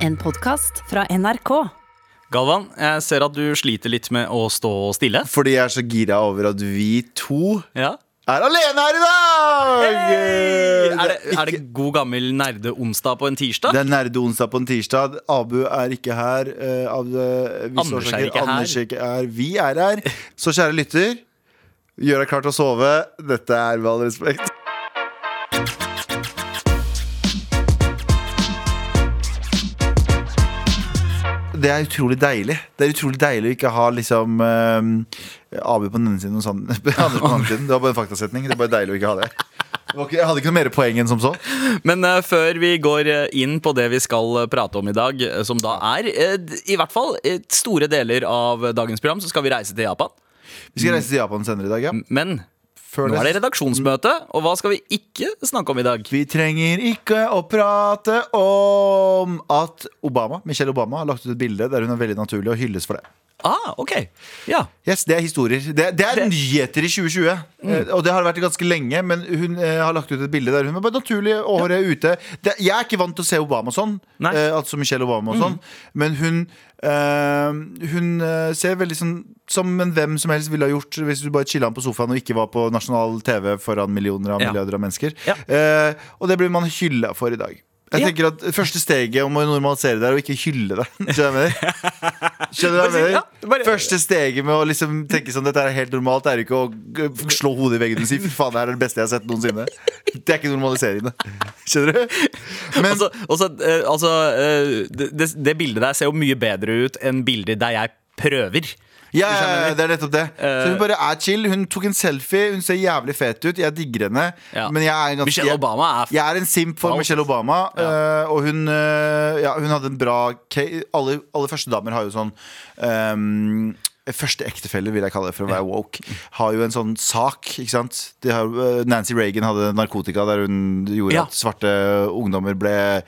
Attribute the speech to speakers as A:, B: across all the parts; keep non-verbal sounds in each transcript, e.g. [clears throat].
A: En podkast fra NRK.
B: Galvan, jeg ser at du sliter litt med å stå stille.
C: Fordi jeg er så gira over at vi to
B: Ja.
C: er alene her i dag!
B: Er det, er det god gammel nerde-onsdag på en tirsdag?
C: Det er nerde-onsdag på en tirsdag. Abu er ikke her. eh, av eh,
B: Anders er ikke her.
C: Anders er ikke her. Vi er her. Så kjære lytter, gjør deg klar til å sove. Dette er med all respekt. Det er utrolig deilig. Det er utrolig deilig å ikke ha liksom uh, Abu på den ene siden og sånn, Anders [laughs] på den andre siden. [laughs] Det var bare en faktasetning. Det er bare deilig å ikke ha det. ikke, jeg hadde ikke noe mer poeng enn som så.
B: Men uh, før vi går eh, inn på det vi skal prate om i dag, som da er uh, i hvert fall store deler av dagens program, så skal vi reise til Japan.
C: Vi skal reise til Japan senere i dag, ja.
B: Men
C: Før
B: nå er det redaksjonsmøte, og hva skal vi ikke snakke om i dag?
C: Vi trenger ikke å prate om at Obama, Michelle Obama har lagt ut et bilde der hun er veldig naturlig og hylles for det.
B: Ah, ok. Ja.
C: Yes, Det er historier. Det, det er
B: Det-
C: nyheter i 2020. Mm. Og det har vært ganske lenge, men hun eh, har lagt ut et bilde der hun er bare naturlig året er ute. Det, jeg er ikke vant til å se Obama sånn, eh, altså Michelle Obama og sånn, men hun eh, Hun eh, ser veldig sånn som en hvem som helst ville ha gjort hvis du bare chilla på sofaen og ikke var på nasjonal TV foran millioner av
B: Ja.
C: milliarder av mennesker.
B: Ja.
C: Eh, og det blir man hylla for i dag. Jeg tenker at Første steget om å normalisere det er å ikke hylle det. [laughs] Skjønner du hva jeg mener?
B: Ja, bare-
C: Første steget med å liksom tenke sånn Dette er helt normalt, er ikke å g- slå hodet i veggen og si fy faen, det er det beste jeg har sett noensinne. Det er ikke normaliserende. Skjønner du? Men
B: Altså, også, eh, altså eh, det, det, det bildet der ser jo mye bedre ut enn bilder der jeg prøver.
C: Ja, ja, ja, det er nettopp det. Så
B: Eh.
C: hun bare er chill. Hun tok en selfie. Hun ser jævlig fet ut. Jeg digger henne.
B: Ja.
C: Men jeg er, ganske,
B: Michelle Obama
C: jeg, jeg er en simp for
B: falsk.
C: Michelle Obama. eh, og hun, eh, ja, hun hadde en bra Alle, alle første damer har jo sånn ehm, Første ektefelle, vil jeg kalle det for å være woke, har jo en sånn sak. ikke sant? Har, eh, Nancy Reagan hadde narkotika der hun gjorde
B: Ja.
C: at svarte ungdommer ble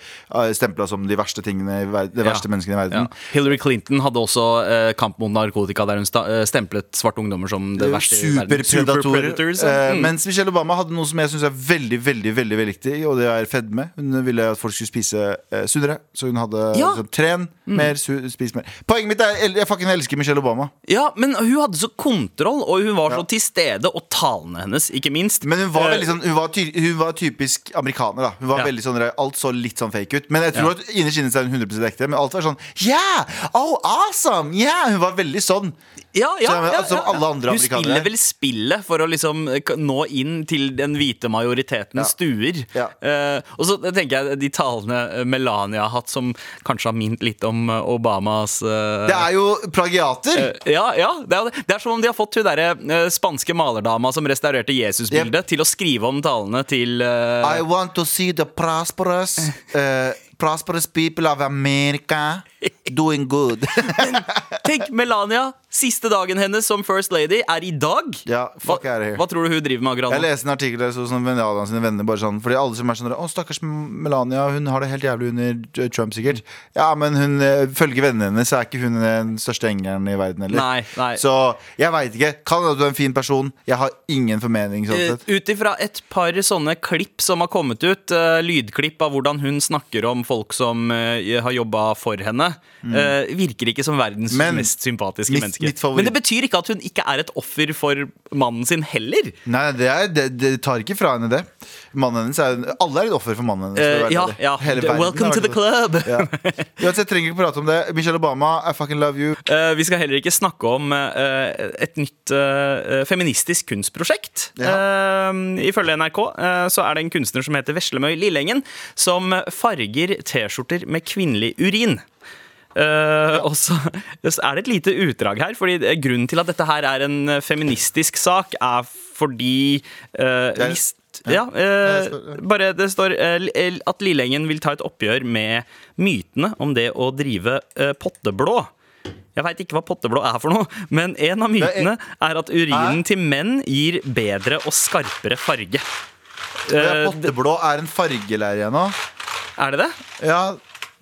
C: stempla som de verste tingene de verste Ja. menneskene i verden.
B: Ja. Hillary Clinton hadde også eh, kamp mot narkotika, der hun eh, stemplet svarte ungdommer som det verste i verden.
C: Superpredatorer. Eh,
B: Mm.
C: Mens Michelle Obama hadde noe som jeg syns er veldig veldig, veldig, viktig, og det er fedme. Hun ville at folk skulle spise eh, sunnere, så hun hadde
B: Ja.
C: liksom, tren mer, su spis mer. Poenget mitt er jeg fucking elsker Michelle Obama.
B: Ja, men hun hadde så kontroll, og hun var så til stede, og talene hennes, ikke minst.
C: Men hun var
B: Eh,
C: veldig sånn Hun var, ty hun var typisk amerikaner. da Hun var
B: Ja.
C: veldig sånn Alt så litt sånn fake ut. Men jeg tror
B: Ja.
C: at innerst inne så er hun 100 ekte. Men alt var sånn Yeah! Oh, awesome! Yeah! Hun var veldig sånn.
B: Ja, ja,
C: Så,
B: ja, ja, Som
C: alle andre
B: Hun
C: amerikanere.
B: spiller vel spillet for å liksom nå inn til den hvite majoritetens
C: Ja.
B: stuer.
C: Ja.
B: Eh, og så tenker jeg de talene eh, Melania har hatt, som kanskje har mint litt om eh, Obamas eh,
C: Det er jo plagiater!
B: eh, ja, ja det, er, det er som om de har fått hun derre eh, spanske malerdama som restaurerte Jesusbildet, til å skrive om talene til
C: I want to see the prosperous uh, Prosperous people of America doing good. [laughs]
B: Tenk, Melania! Siste dagen hennes som First Lady er i dag.
C: Ja, fuck
B: hva, hva tror du hun driver med akkurat
C: Jeg leste en artikkel der så sånn Melania sine venner bare sånn Fordi alle som er sånn Å, stakkars Melania, hun har det helt jævlig under Trump, sikkert. Ja, men hun følger vennene hennes er ikke hun den største engelen i verden heller.
B: Nei, nei.
C: Så jeg veit ikke. Kan hende du er en fin person. Jeg har ingen formening. Sånn uh.
B: Ut ifra et par sånne klipp som har kommet ut, uh, lydklipp av hvordan hun snakker om folk som uh, har jobba for henne, eh, virker ikke som verdens.
C: Men
B: mest sympatiske
C: mitt-
B: menneske.
C: mitt
B: Men det betyr ikke at hun ikke er et offer for mannen sin heller.
C: Nei, det, er, det, det tar ikke fra henne det. Mannen hennes er Alle er et offer for mannen hennes. være
B: ja, ja. Welcome to the club.
C: Ja. Uansett, trenger ikke prate om det. Michelle Obama, I fucking love you.
B: Uh, vi skal heller ikke snakke om et nytt feministisk kunstprosjekt. Eh, ifølge NRK så er det en kunstner som heter Veslemøy Lillengen, som farger T-skjorter med kvinnelig urin. Eh, og [laughs] så er det et lite utdrag her, fordi grunnen til at dette her er en eh, feministisk sak, er fordi eh,
C: Jeg-
B: hvis ja,
C: Jeg
B: bare det står at Lillengen vil ta et oppgjør med mytene om det å drive potteblå. Jeg veit ikke hva potteblå er for noe, [laughs] men en av
C: er-
B: mytene er at urinen til menn gir bedre og skarpere farge.
C: Potteblå er en fargelære nå.
B: er det det?
C: Ja,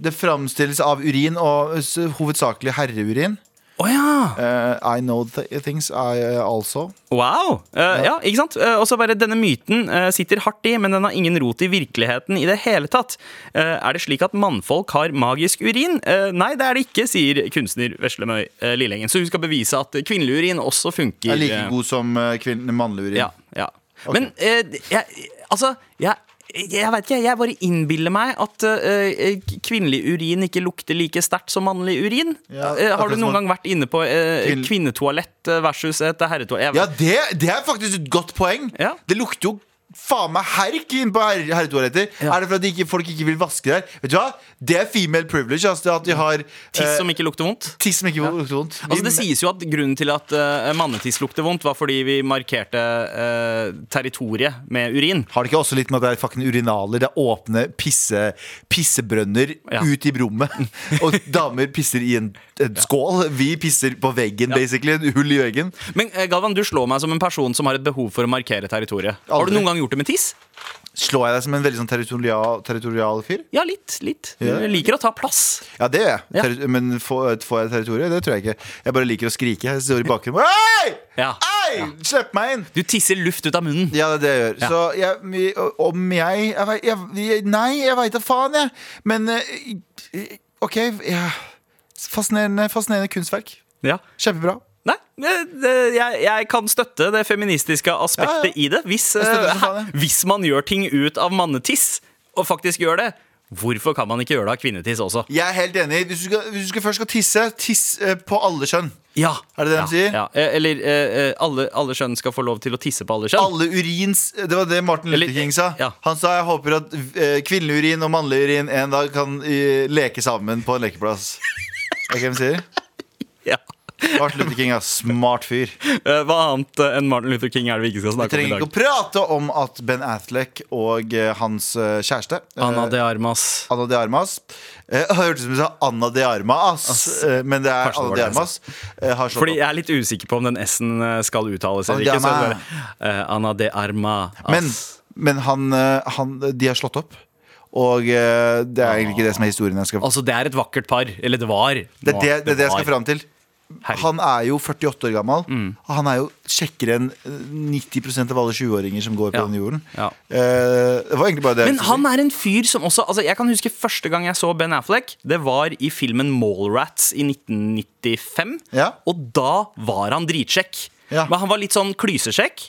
C: det framstilles av urin, og hovedsakelig herreurin.
B: Oh, ja!
C: uh, I know th things, I uh, also.
B: Wow! Eh, ja. ikke sant? Og så bare Denne myten sitter hardt i, men den har ingen rot i virkeligheten i det hele tatt. Er det slik at mannfolk har magisk urin? Nei, det er det ikke, sier kunstner Veslemøy Lillengen. Så hun skal bevise at kvinnelig urin også funker.
C: Er like god som uh, mannlig urin.
B: Ja, ja. Men eh, jeg, altså jeg, jeg vet ikke, jeg bare innbiller meg at uh, kvinnelig urin ikke lukter like sterkt som mannlig urin.
C: Ja,
B: uh, har du noen gang vært inne på
C: uh,
B: kvinnetoalett versus et herretoalett?
C: Ja, det, det er faktisk et godt poeng.
B: Ja.
C: Det lukter jo faen meg herk inn på her, herretoaletter.
B: Ja.
C: Er det fordi ikke, folk ikke vil vaske der? Vet du hva? Det er female privilege. Altså, at de har
B: Tiss
C: eh,
B: som ikke lukter vondt?
C: tiss som ikke lukter vondt.
B: Altså Det sies jo at grunnen til at uh, mannetiss lukter vondt, var fordi vi markerte uh, territoriet med urin.
C: Har det ikke også litt med at det er fucking urinaler? Det er åpne pisse, pissebrønner
B: Ja.
C: ut i rommet. [laughs] Og damer pisser i en, en skål. Vi pisser på veggen, basically. En hull i veggen.
B: Men Galvan, du slår meg som en person som har et behov for å markere territoriet. Har du noen gang gjort det med tiss?
C: Slår jeg deg som en veldig sånn territorial, territorial fyr?
B: Ja, litt. litt Du
C: Jeg
B: liker å ta plass.
C: Ja, det gjør jeg.
B: Ja.
C: Terri- Men får, får jeg territoriet? Det tror jeg ikke. Jeg bare liker å skrike. Jeg står i bakgrunnen Hei!
B: Ja.
C: Hei! Slipp meg inn!
B: Du tisser luft ut av munnen.
C: Ja, det er det jeg gjør.
B: Ja.
C: Så jeg, vi- om jeg, jeg, vet- jeg, jeg Nei, jeg veit da faen, jeg. Men eh, OK. Ja. Fascinerende, fascinerende kunstverk.
B: Ja.
C: Kjempebra.
B: Jeg, jeg kan støtte det feministiske aspektet
C: Ja, ja.
B: i det. Hvis,
C: støtter
B: eh, hvis man gjør ting ut av mannetiss, og faktisk gjør det, hvorfor kan man ikke gjøre det av kvinnetiss også?
C: Jeg er helt enig. Hvis du, skal, hvis du først skal tisse, tiss eh, på alle kjønn.
B: Ja.
C: Er det det
B: ja,
C: de sier?
B: Ja. Eh, Eller eh, alle, alle kjønn skal få lov til å tisse på alle kjønn.
C: Alle urins Det var det Martin Luther King sa.
B: ja.
C: Han sa jeg håper at eh, kvinnelig urin og mannlig urin en dag kan uh, leke sammen på en lekeplass. Er det ikke det de sier? [laughs]
B: Ja.
C: Martin Luther King er smart fyr.
B: Eh, Hva annet eh, enn Martin Luther King er det vi ikke skal snakke om i dag?
C: Vi trenger ikke å prate om at Ben Affleck og eh, hans kjæreste
B: Anna de Armas.
C: Anna de Armas eh, [laughs] hørtes ut som du sa Anna de Armas, men det er
B: Kanskje
C: Anna de Armas. har
B: Fordi jeg er litt usikker på om den S-en skal uttales eller ikke. Så bare, eh, Anna de Armas.
C: Men, men han, han De har slått opp. Og det er egentlig ikke det som er historien jeg skal
B: Altså, det er et vakkert par. Eller det var.
C: Det er det, det, er det jeg skal fram til.
B: Herregud.
C: Han er jo 48 år gammel. Og han er jo kjekkere enn eh, 90% av alle 20-åringer som går på
B: Ja.
C: denne jorden.
B: Ja.
C: Eh, det var egentlig bare det.
B: Men han er en fyr som også altså Jeg kan huske første gang jeg så Ben Affleck. Det var i filmen Mallrats i 1995.
C: Ja.
B: Og da var han dritsjekk. Men han var litt sånn klysesjekk.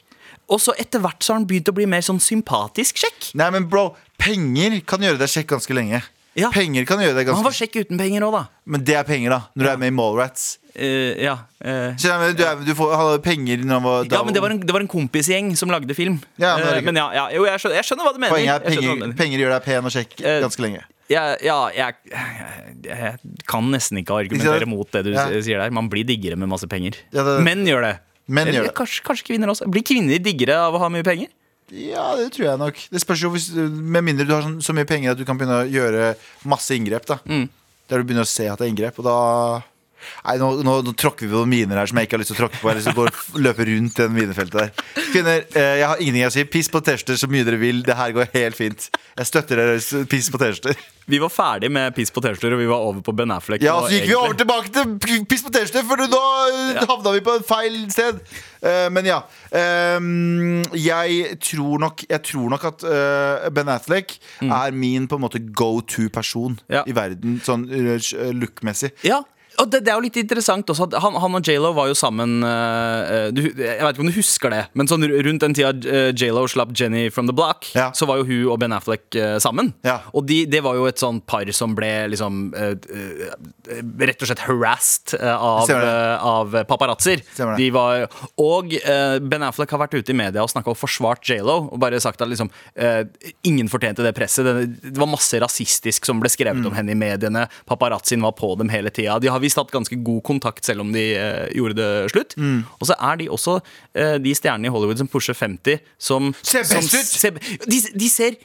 B: Og så etter hvert så har han begynt å bli mer sånn sympatisk sjekk.
C: Nei, men bro, penger kan gjøre deg kjekk ganske lenge.
B: Ja.
C: Penger kan gjøre deg
B: Han var
C: ganske
B: sjekk uten penger òg, da.
C: Men det er penger, da. Når du er med i Mallrats.
B: Eh, ja. eh.
C: Så, men du, er, du får, hadde penger når han var da-
B: ja, men det var, en, det var en kompisgjeng som lagde film.
C: Ja, men
B: Eh, men ja, ja, jo, jeg skjønner, jeg skjønner hva du mener.
C: Poenget er
B: Jeg skjønner
C: penger,
B: mener.
C: penger gjør deg pen og kjekk ganske lenge.
B: Ja, ja jeg, jeg, kan nesten ikke argumentere mot det du sier der. Man blir diggere med masse penger.
C: Det-
B: Menn gjør det.
C: Menn
B: Eller
C: gjør det.
B: Kanskje, kanskje kvinner også. Blir kvinner diggere av å ha mye penger?
C: Ja, det tror jeg nok. Det spørs jo hvis, Med mindre du har sånn, så mye penger at du kan begynne å gjøre masse inngrep. da
B: Mm.
C: Der du begynner å se at det er inngrep. Og da Nei, nå, nå, nå tråkker vi på miner her som jeg ikke har lyst til å tråkke på. Eller så går løpe rundt den minefeltet der. Kvinner, eh, jeg har ingenting å si. Piss på T-skjorter så mye dere vil. Det her går helt fint. Jeg støtter deres piss på T-skjorter.
B: Vi var ferdig med piss på T-skjorter, og vi var over på Ben Affleck.
C: Ja, så gikk vi over tilbake til piss på T-skjorter, for da
B: Ja.
C: havna vi på et feil sted. Eh, men ja. ehm, jeg tror nok Jeg tror nok at eh, Ben Affleck er min på en måte go to-person
B: Mm. Ja.
C: i verden, sånn look-messig.
B: Ja, og det, det er jo litt interessant også Han, han og J.Lo var jo sammen uh, du, Jeg vet ikke om du husker det, men sånn rundt den tida uh, J.Lo slapp Jenny from the block,
C: Ja.
B: så var jo hun og Ben Affleck uh, sammen.
C: Ja.
B: Og de, det var jo et sånn par som ble liksom uh, eh, rett og slett harassed eh, av, eh, av paparazzoer. De var, og eh, Ben Affleck har vært ute i media og snakka og forsvart J.Lo. Og bare sagt at liksom, eh, ingen fortjente det presset. Det, det var masse rasistisk som ble skrevet
C: Mm.
B: om henne i mediene. Paparazzien var på dem hele tida. De har visst hatt ganske god kontakt selv om de eh, gjorde det slutt.
C: Mm.
B: Og så er de også eh, de stjernene i Hollywood som pusher 50, som
C: Ser
B: som
C: ut!
B: ser- de, de ser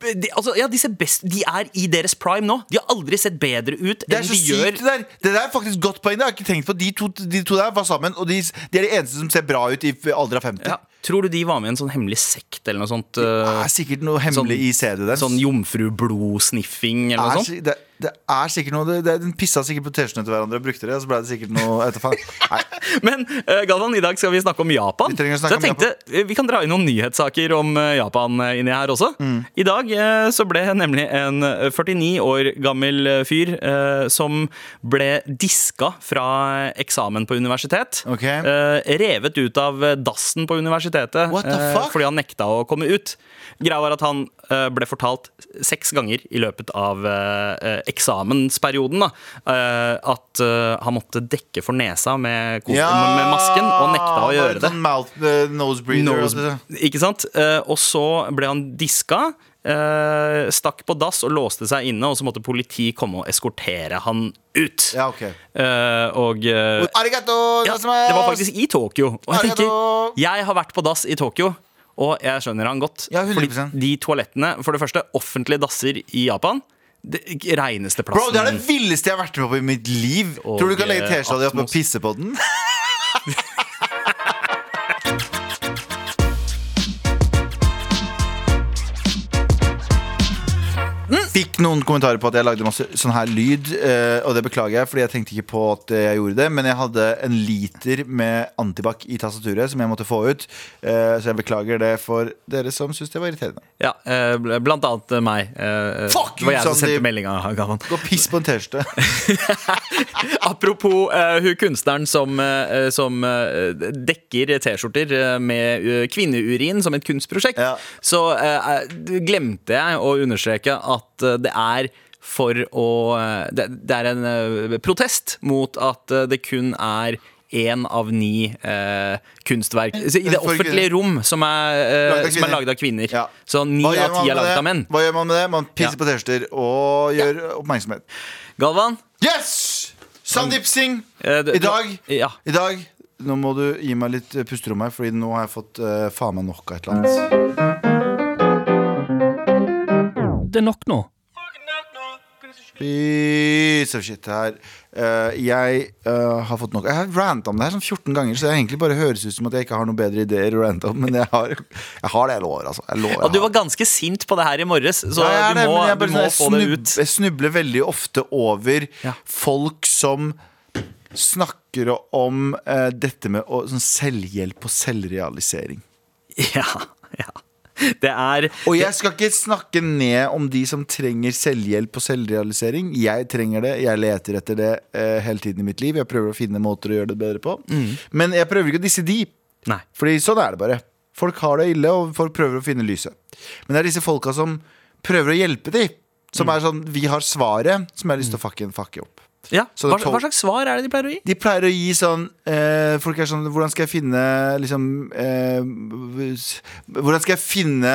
B: de, altså, ja, ser best, de er i deres prime nå. De har aldri sett bedre ut
C: Det
B: enn
C: så
B: de
C: sykt,
B: gjør.
C: det der. Det der er faktisk godt poeng. Det har jeg ikke tenkt på. De to, de to der var sammen, og de, de er de eneste som ser bra ut i alder av 50.
B: Ja. Tror du de var med i en sånn hemmelig sekt eller noe sånt?
C: Det
B: uh,
C: er sikkert noe hemmelig i CD deres.
B: sånn jomfrublodsniffing eller
C: er,
B: noe sånt?
C: det, det er sikkert noe det, Den pissa sikkert på T-skjortene til hverandre og brukte det, og så ble det sikkert noe [laughs]
B: Men uh, Galvan, i dag skal vi snakke om Japan.
C: Vi å
B: så
C: jeg
B: jeg tenkte Japan. Vi kan dra inn noen nyhetssaker om eh, Japan eh, inni her også.
C: Mm.
B: I dag eh, så ble nemlig en eh, 49 år gammel eh, fyr eh, som ble diska fra eksamen på universitet,
C: Okay.
B: eh, revet ut av dassen på universitetet eh, fordi han nekta å komme ut. Greia var at han eh, ble fortalt seks ganger i løpet av eh, eh, eksamensperioden da, eh, at eh, han måtte dekke for nesa med, ja! med masken, og nekta å gjøre det.
C: Sånn mouth, uh, nose breather.
B: Nose, ikke sant? Eh, og så ble han diska. Eh, stakk på dass og låste seg inne, og så måtte politi komme og eskortere han ut.
C: Ja, ok
B: Eh, og eh,
C: Arigato!
B: ja, det var faktisk i Tokyo. Og jeg tenker, jeg har vært på dass i Tokyo. Og jeg skjønner han godt.
C: Ja, 100%.
B: fordi de toalettene, for det første, offentlige dasser i Japan. Det reneste plassen.
C: Bro, det er det villeste jeg har vært med på i mitt liv.
B: Og,
C: Tror du du kan legge T-skjorta di opp og pisse på den? [laughs] Fikk noen kommentarer på at jeg lagde masse sånn her lyd, eh, og det beklager jeg, fordi jeg tenkte ikke på at jeg gjorde det. Men jeg hadde en liter med antibac i tastaturet som jeg måtte få ut. eh, Så jeg beklager det for dere som syns det var irriterende.
B: Ja, eh, blant annet eh, meg. Eh,
C: Fuck
B: det var jeg som sendte meldinga. [laughs] Galvan.
C: Gå piss på en T-skjorte. [laughs]
B: Apropos eh, hun kunstneren som, eh, som eh, dekker T-skjorter eh, med eh, kvinneurin som et kunstprosjekt,
C: Ja.
B: så eh, eh, glemte jeg å understreke at eh, det er for å eh, det, det er en eh, protest mot at det kun er én av ni eh, kunstverk så I det offentlige rom som er, eh,
C: Laget
B: som er lagd av kvinner.
C: Ja.
B: Så ni av ti er laget av menn.
C: Hva gjør man med det? Man pisser
B: Ja.
C: på T-skjorter og gjør oppmerksomhet.
B: Galvan?
C: Yes! Sandeep Singh! I dag,
B: Ja.
C: I dag Nå må du gi meg litt pusterom her, Fordi nå har jeg fått eh, faen meg nok av et eller annet.
D: Det er nok nå.
C: Piece of shit her. Uh, jeg uh, har fått nok. Jeg har ranta om det her sånn 14 ganger, så det egentlig bare høres ut som at jeg ikke har noen bedre ideer å rante om. Men jeg har, jeg har det, jeg lover. Altså. Jeg lover,
B: Ja, du var ganske sint på det her i morges, så
C: Ja,
B: du
C: det,
B: må,
C: jeg
B: du må
C: sånn, jeg
B: få det ut.
C: Jeg snubler veldig ofte over
B: Ja.
C: folk som snakker om uh, dette med sånn selvhjelp og selvrealisering. [laughs]
B: Ja, ja. [laughs] Det er
C: Og jeg skal ikke snakke ned om de som trenger selvhjelp og selvrealisering. Jeg trenger det, jeg leter etter det uh, hele tiden i mitt liv. Jeg prøver å finne måter å gjøre det bedre på. Men jeg prøver ikke å disse de.
B: Nei.
C: Fordi sånn er det bare. Folk har det ille, og folk prøver å finne lyset. Men det er disse folka som prøver å hjelpe de. Som er sånn, vi har svaret, som jeg har lyst til å fucke, fucke opp.
B: Ja.
C: Så
B: Hva, hva slags svar er det de pleier å gi?
C: De pleier å gi sånn eh, Folk er sånn Hvordan skal jeg finne liksom eh, Hvordan skal jeg finne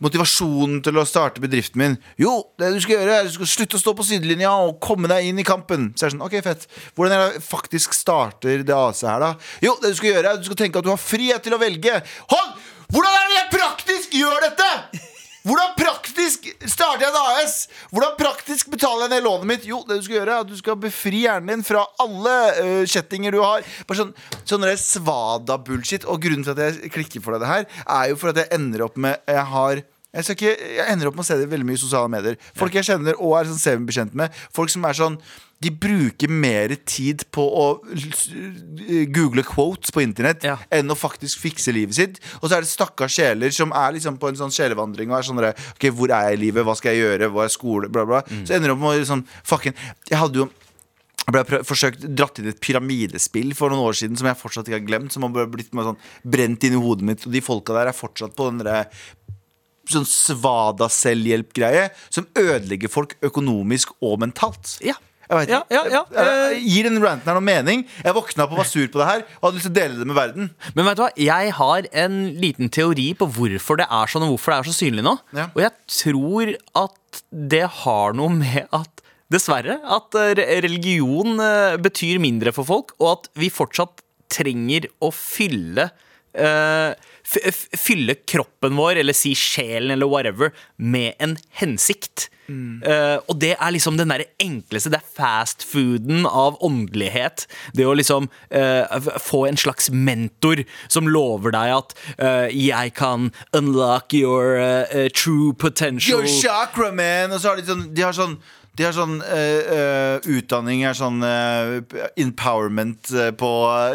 C: motivasjonen til å starte bedriften min? Jo, det du skal gjøre, er du skal slutte å stå på sidelinja og komme deg inn i kampen. Så er det sånn, ok, fett Hvordan er det faktisk starter det AC her, da? Jo, det du skal gjøre, er du skal tenke at du har frihet til å velge. Hold! Hvordan er det jeg praktisk gjør dette? Hvordan praktisk starter jeg et AS? Hvordan praktisk betaler jeg ned lånet mitt? Jo, det du skal gjøre er at du skal befri hjernen din fra alle uh, kjettinger du har. Bare sånn, sånn svada-bullshit. Og grunnen til at jeg klikker for deg det her, er jo for at jeg ender opp med Jeg har jeg, ikke, jeg ender opp med å se det veldig mye i sosiale medier. Folk jeg kjenner og er sånn semibekjent med. Folk som er sånn De bruker mer tid på å google quotes på internett
B: Ja.
C: enn å faktisk fikse livet sitt. Og så er det stakkars sjeler som er liksom på en sånn sjelevandring og er sånn Ok, hvor er jeg i livet? Hva skal jeg gjøre? Hva er skole? Bla, bla. Så ender det opp med å sånn Fucking Jeg hadde jo ble prøv, forsøkt dratt inn i et pyramidespill for noen år siden som jeg fortsatt ikke har glemt. Som har blitt med sånn brent inn i hodet mitt. Og de folka der er fortsatt på den derre sånn svada-selvhjelp-greie som ødelegger folk økonomisk og mentalt.
B: Ja. Ja, ja, ja.
C: Jeg- jeg- Gir den ranten her noe mening? Jeg våkna opp og var sur på det her og hadde lyst til å dele det med verden.
B: Men vet du hva, jeg har en liten teori på hvorfor det er sånn, og hvorfor det er så synlig nå.
C: Ja.
B: Og jeg tror at det har noe med at Dessverre. At eh, religion eh, betyr mindre for folk, og at vi fortsatt trenger å fylle eh, f fylle kroppen vår, eller si sjelen, eller whatever, med en hensikt. Eh, og det er liksom den der enkleste. Det er fastfooden av åndelighet. Det å liksom uh, få en slags mentor som lover deg at uh, 'jeg kan unlock your true potential'.
C: Your chakra, man! Og så har de sånn De har sånn de har sånn uh, uh, utdanning er sånn uh, empowerment på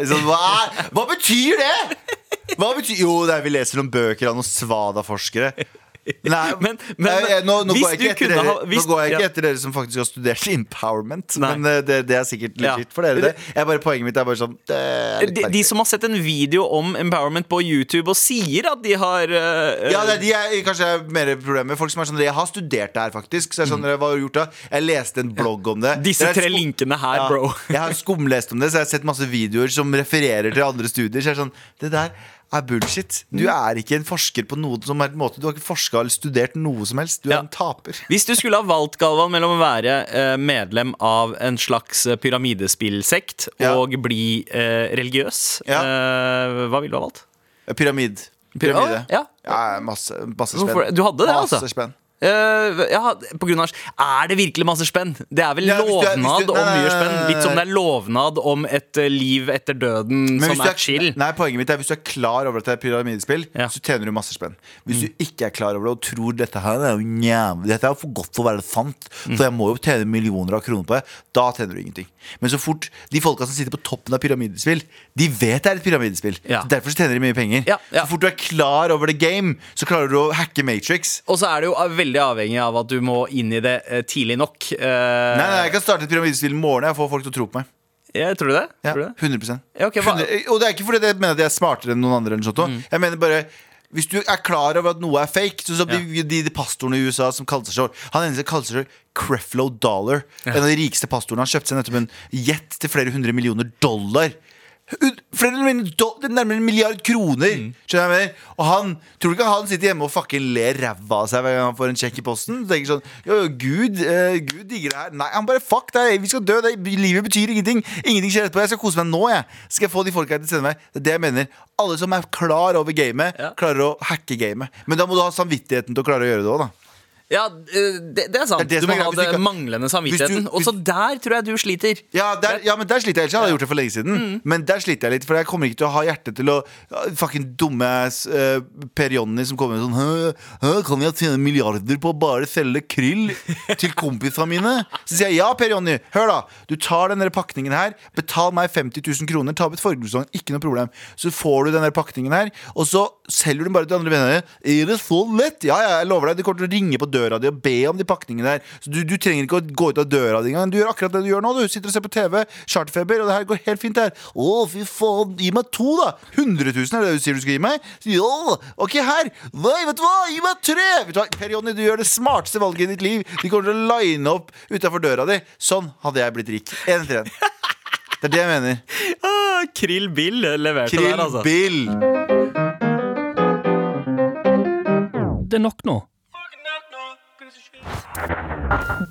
C: sånn, hva, er, hva betyr det?! Hva betyr Jo, det er vi leser noen bøker av noen Svada-forskere. [laughs] Nei,
B: Men- men-
C: jeg- jeg- nå, nå, går jeg ikke etter dere,
B: ha- hvis-
C: nå går jeg ikke
B: ja.
C: etter dere som faktisk har studert empowerment.
B: Nei.
C: Men eh, det, det er sikkert litt
B: Ja.
C: for dere, det. Jeg bare, poenget mitt er bare sånn er
B: de, de som har sett en video om empowerment på YouTube og sier at de har uh,
C: Ja, det er de er kanskje mer problemet. Folk som er sånn Jeg har studert det her, faktisk. Så jeg sånn, mm. Hva har gjort da? Jeg leste en blogg om det.
B: Disse tre linkene her,
C: Ja,
B: bro.
C: jeg har skumlest om det, så jeg har sett masse videoer som refererer til andre studier. Så jeg er sånn Det der er bullshit. Du
B: Mm.
C: er ikke en forsker på noen som helst måte. Du har ikke forska eller studert noe som helst. Du er
B: Ja.
C: en taper.
B: Hvis du skulle ha valgt Galvan mellom å være eh, medlem av en slags eh, pyramidespillsekt
C: Ja.
B: og bli eh, religiøs,
C: Ja.
B: eh, hva ville du ha valgt?
C: Pyramid. Pyramide.
B: Ja,
C: Ja, masse, masse spenn.
B: Du hadde det, altså?
C: Masse spenn.
B: Eh, ja, på grunn av Er det virkelig masse spenn? Det er vel
C: Ja,
B: lovnad
C: du-
B: om mye spenn. Litt som det er lovnad om et eh, liv etter døden
C: Men
B: som
C: er,
B: er chill.
C: Nei, poenget mitt er Hvis du er klar over at det er pyramidespill,
B: Ja.
C: så tjener du masse spenn. Hvis du ikke er klar over det og tror dette her er jo Dette er for godt for å være sant, for jeg må jo tjene millioner av kroner på det, da tjener du ingenting. Men så fort de folka som sitter på toppen av pyramidespill, de vet det er et pyramidespill.
B: Ja.
C: Så Derfor så tjener de mye penger. Så fort du er klar over the game, så klarer du å hacke Matrix.
B: Og så er det jo veldig avhengig av at du må inn i det eh, tidlig nok. Uh,
C: Nei, nei, Jeg kan starte et pyramidespill i morgen jeg får folk til å tro på meg.
B: ja, tror du det?
C: Ja,
B: Tror du det?
C: 100
B: Ja, okay,
C: 100 Og det er ikke fordi jeg mener at jeg er smartere enn noen andre.
B: Mm.
C: Jeg mener bare hvis du er klar over at noe er fake Så som de, de, de pastorene i USA som kalte seg Han eneste kalte seg Creflo Dollar. En av de rikeste pastorene. Han kjøpte seg nettopp en jet til flere hundre millioner dollar. Flere millioner do- det er nærmere en milliard kroner.
B: Mm.
C: Skjønner jeg mener? Og han Tror du ikke han sitter hjemme og fucking ler ræva av seg hver gang han får en sjekk i posten? Og tenker sånn jo, Gud, uh, Gud digger det her. Nei, han bare fuck deg. Vi skal dø. Det, livet betyr ingenting. Ingenting skjer etterpå. Jeg skal kose meg nå, jeg. Skal jeg få de folka her til å sende meg? Det er det jeg mener. Alle som er klar over gamet,
B: Ja.
C: klarer å hacke gamet. Men da må du ha samvittigheten til å klare å gjøre det òg, da.
B: Ja, eh, det, det er sant.
C: Det er det
B: du må ha
C: den
B: det manglende samvittigheten. Og så der tror jeg du sliter.
C: Ja, der, ja, men der sliter jeg ikke. Jeg hadde gjort det for lenge siden.
B: Mm.
C: Men der sliter jeg litt, for jeg kommer ikke til å ha hjerte til å Fucking dumme eh, Per Jonny som kommer sånn hø, hø, Kan jeg tjene milliarder på å bare selge kryll til kompisene mine? Så sier jeg ja, Per Jonny. Hør, da. Du tar den pakningen her. Betal meg 50 000 kroner. Ta opp et forbrukslån. Ikke noe problem. Så får du den pakningen her, og så selger du bare til andre venner. Er det så lett? Ja, ja, jeg lover deg. De kommer til å ringe på døra di og be om de pakningene der. Så du, du trenger ikke å gå ut av døra di engang. Du gjør akkurat det du gjør nå. Du sitter og ser på TV, charterfeber, og det her går helt fint her. Å, fy faen, gi meg to, da! 100 000 er det du sier du skal gi meg? Ja, ok, her! Nei, vet du hva? Gi meg tre! Vet du hva? Per Jonny, du gjør det smarteste valget i ditt liv. De kommer til å line opp utafor døra di. Sånn hadde jeg blitt rik. Én etter én. Det er det jeg mener.
B: Ah, Krill Bill leverte
C: Krill
B: der, altså.
C: Bill.
D: Det er nok nå.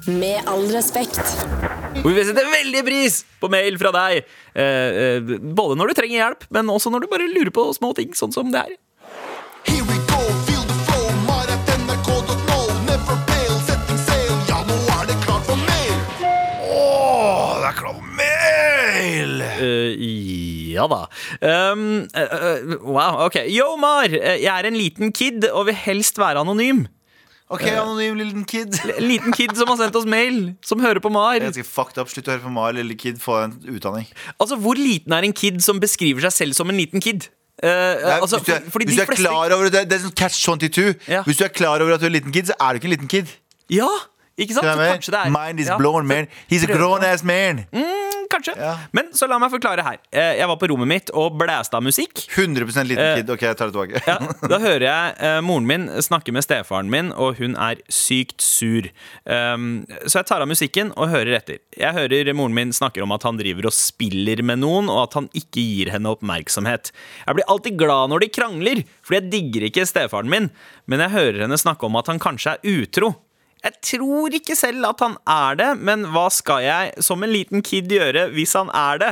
A: Med all respekt.
B: Og vi vil sette veldig pris på mail fra deg. Eh, eh, både når du trenger hjelp, men også når du bare lurer på små ting, sånn som det her.
E: Here Ja, det
C: det
B: da. Um, uh, wow, ok. Yo, Mar. eh, Jeg er en liten kid og vil helst være anonym.
C: Ok, anonym liten kid. [laughs]
B: En liten kid som har sendt oss mail, som hører på Mar.
C: Jeg skal fucked up, Slutt å høre på Mar, lille kid. Få en utdanning.
B: Altså, Hvor liten er en kid som beskriver seg selv som en liten kid?
C: Nei,
B: altså,
C: hvis du er, hvis du er klar over det, det er sånn catch 22.
B: Ja.
C: Hvis du er klar over at du er en liten kid, så er du ikke en liten kid.
B: Ja, ikke sant? Så kanskje det er?
C: Mind is
B: ja.
C: blown, man. He's a grown ass man.
B: Mm, Kanskje.
C: Ja.
B: Men så la meg forklare her. Eh, Jeg var på rommet mitt og blæste av musikk.
C: 100% liten
B: Eh,
C: kid. Ok, jeg tar det tilbake.
B: Ja, [laughs] da hører jeg eh, moren min snakke med stefaren min, og hun er sykt sur. Um, så jeg tar av musikken og hører etter. Jeg hører moren min snakker om at han driver og spiller med noen, og at han ikke gir henne oppmerksomhet. Jeg blir alltid glad når de krangler, fordi jeg digger ikke stefaren min, men jeg hører henne snakke om at han kanskje er utro. Jeg tror ikke selv at han er det, men hva skal jeg som en liten kid gjøre hvis han er det?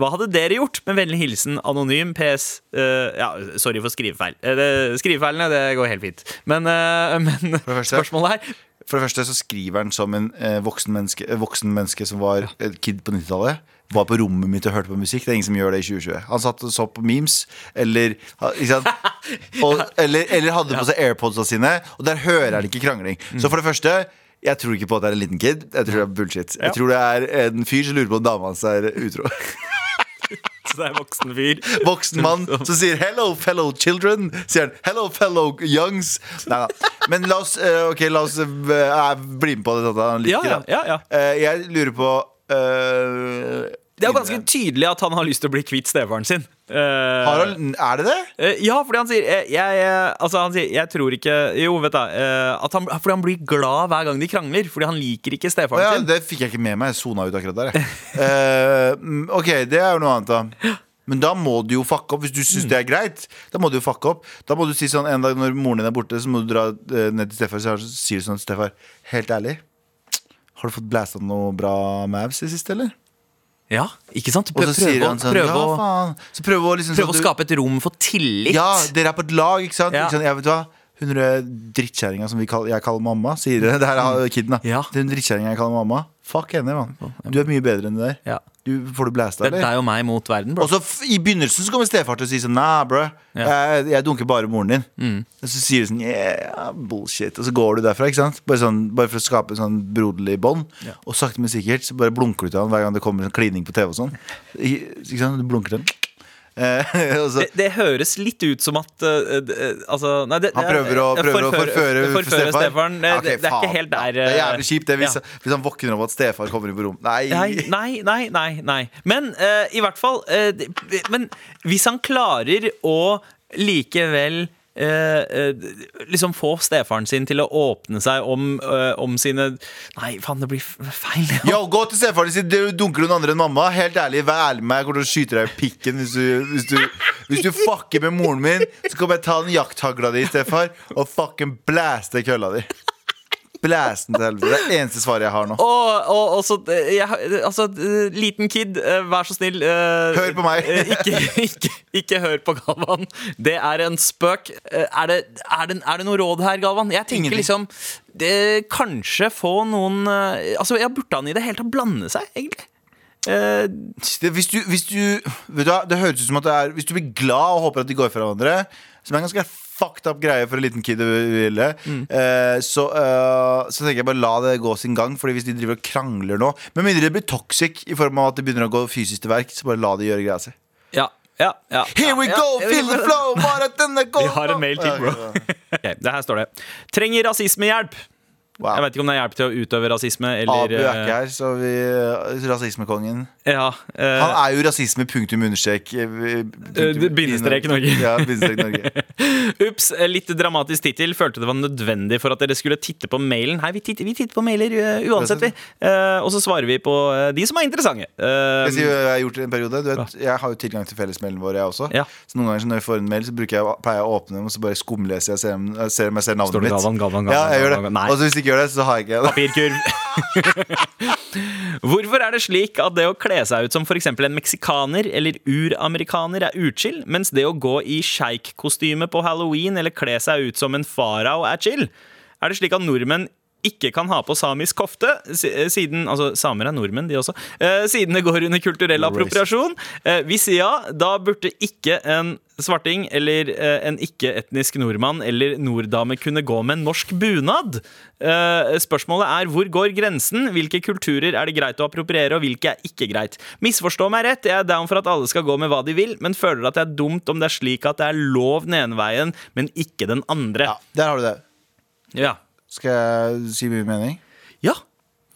B: Hva hadde dere gjort? Med vennlig hilsen anonym PS. uh, ja, sorry for skrivefeil. Uh, det, skrivefeilene det går helt fint. Men, uh, [laughs] men
C: første-
B: spørsmålet her
C: For det første så skriver han som en eh, voksen, menneske, eh, voksen menneske som var kid på 90-tallet. Var på rommet mitt og hørte på musikk. Det er ingen som gjør det i 2020. Han satt og så på memes, eller? [laughs] Og, eller, eller hadde på seg AirPodsa sine, og der hører han ikke krangling. Så for det første jeg tror ikke på at det er en liten kid. Jeg tror det er bullshit. Jeg tror det er en fyr som lurer på om dama hans er utro. [laughs]
B: Så det er en voksen fyr.
C: Voksen mann som sier 'hello, fellow children'. Sier han 'hello, fellow youngs'. Nei da. Men la oss, okay, la oss eh, bli med på det. Liker,
B: ja, ja, ja.
C: Eh, jeg lurer på eh,
B: Det er jo ganske tydelig at han har lyst til å bli kvitt stefaren sin. Eh,
C: Harald, er det det?
B: Uh, ja, fordi han sier eh, jeg, jeg, altså han sier, jeg tror ikke Jo, vet du Uh, han, Fordi han blir glad hver gang de krangler. Fordi han liker ikke stefaren
C: ja,
B: sin.
C: det fikk jeg ikke med meg. Jeg sona ut akkurat der. mm, ok, det er jo noe annet, da. Men da må du jo fucke opp. Hvis du syns det er greit, da må du jo fucke opp. Da må du si sånn en dag når moren din er borte, så må du dra ned til Steffar så sier du sånn Steffar, helt ærlig, har du fått blæsta noe bra Mavs i siste, eller?
B: Ja, ikke sant?
C: Og så sier han
B: å-
C: sånn
B: prøve,
C: Ja, faen. Så prøve å liksom
B: prøve
C: sånn,
B: å skape et rom for tillit.
C: Ja, dere er på et lag, ikke sant?
B: Ja.
C: Ikke sant? Jeg vet du hva Hun er drittkjerringa som vi kaller, jeg kaller mamma, sier det. [laughs] Det her er kiden, da.
B: Ja.
C: Er drittkjerringa jeg kaller mamma. Fuck henne, mann. Du er mye bedre enn det der.
B: Ja.
C: Du, får du blæsta,
B: Det er
C: jo
B: deg og meg mot verden, bro.
C: Og så f- I begynnelsen så kommer stefar til å si sånn Nah, bro, jeg, jeg dunker bare moren din.
B: Mm.
C: Og så sier du sånn Yeah, bullshit. Og så går du derfra, ikke sant? Bare, sånn, bare for å skape en sånn broderlig bånd. Og sakte, men sikkert så bare blunker du til han hver gang det kommer en klining på TV og sånn. I- Ikke sant? Du blunker til han. Eh, [laughs]
B: det, det høres litt ut som at uh, Altså nei, det,
C: han prøver å, prøver å forføre,
B: forføre
C: Stefan
B: stefaren. Det,
C: okay,
B: det, er ikke helt der.
C: Det er jævlig kjipt det hvis,
B: ja.
C: hvis han våkner om at stefar kommer inn på rom. Nei.
B: Nei, nei, nei, nei. Men uh, i hvert fall Men hvis han klarer å likevel eh, eh, liksom få stefaren sin til å åpne seg om, eh, om sine Nei, faen, det blir feil. feil.
C: Yo, gå til stefaren din. Du dunker noen andre enn mamma. Helt ærlig, Vær ærlig med meg. Jeg kommer til å skyte deg i pikken hvis du, hvis du, hvis du fucker med moren min. Så kommer jeg ta den jakthagla di, stefar, og fucking blæste kølla di. Blæste til helvete. Det er det eneste svaret jeg har nå.
B: Og, og, og så eh, jeg, Altså, eh, liten kid, eh, vær så snill uh,
C: Hør på meg.
B: ikke, [laughs] ikke, ikke hør på Galvan. Det er en spøk. Er det, er det, er det noe råd her, Galvan? Jeg tenker
C: Ingenting.
B: liksom det, Kanskje få noen Altså, jeg Burde han i det hele tatt blande seg, egentlig? Uh,
C: Det, hvis du, hvis du vet du, Det høres ut som at det er Hvis du blir glad og håper at de går fra hverandre, som er en ganske fucked up greie for en liten kid å ville, eh, så, eh, så tenker jeg bare la det gå sin gang. Fordi hvis de driver og krangler nå Med mindre det blir toxic i form av at det begynner å gå fysisk til verk, så bare la de gjøre greia si.
B: ja, ja, ja.
C: Here we
B: ja,
C: go,
B: ja,
C: feel the flow! Bare denne går [laughs]
B: Vi har en mail til, bro. [laughs] okay, det her står det. Trenger rasismehjelp.
C: Wow.
B: Jeg vet ikke om det hjelper hjelp til å utøve rasisme eller
C: Abu er
B: eh,
C: ikke her, så vi Rasismekongen.
B: Ja, uh,
C: Han er jo rasisme, punktum understrek. eh,
B: Eh, bindestrek Norge.
C: Ja, bindestrek Norge. [laughs]
B: Ups, litt dramatisk tittel. Følte det var nødvendig for at dere skulle titte på mailen. Hei, vi titter, vi titter på mailer uansett, vi. Uh, og så svarer vi på eh, de som er interessante. Uh,
C: Jeg, sier, jeg har gjort i en periode vet, Jeg har jo tilgang til fellesmailen vår, jeg også.
B: Ja.
C: Så noen ganger når jeg får en mail, så jeg, pleier jeg å åpne dem og så bare skumleser jeg ser om jeg ser, om jeg ser navnet mitt.
B: Galvan, Galvan,
C: ja,
B: Galvan,
C: jeg gjør det.
B: Nei.
C: Og så hvis ikke gjør det, så har jeg ikke det.
B: Papirkurv. [laughs] Hvorfor er det slik at det å kle seg ut som f.eks. en meksikaner eller uramerikaner er utskill, mens det å gå i sjeikkostyme på halloween eller kle seg ut som en farao er chill? Er det slik at nordmenn ikke kan ha på samisk kofte, eh, siden Altså, samer er nordmenn, de også. Eh, siden det går under kulturell appropriasjon. Eh, hvis ja, da burde ikke en svarting eller eh, en ikke-etnisk nordmann eller norddame kunne gå med en norsk bunad. Spørsmålet er hvor går grensen? Hvilke kulturer er det greit å appropriere, og hvilke er ikke greit? Misforstå meg rett, jeg er down for at alle skal gå med hva de vil, men føler at det er dumt om det er slik at det er lov den ene veien, men ikke den andre.
C: Ja, der har du det.
B: Ja.
C: Skal jeg si min mening?
B: ja.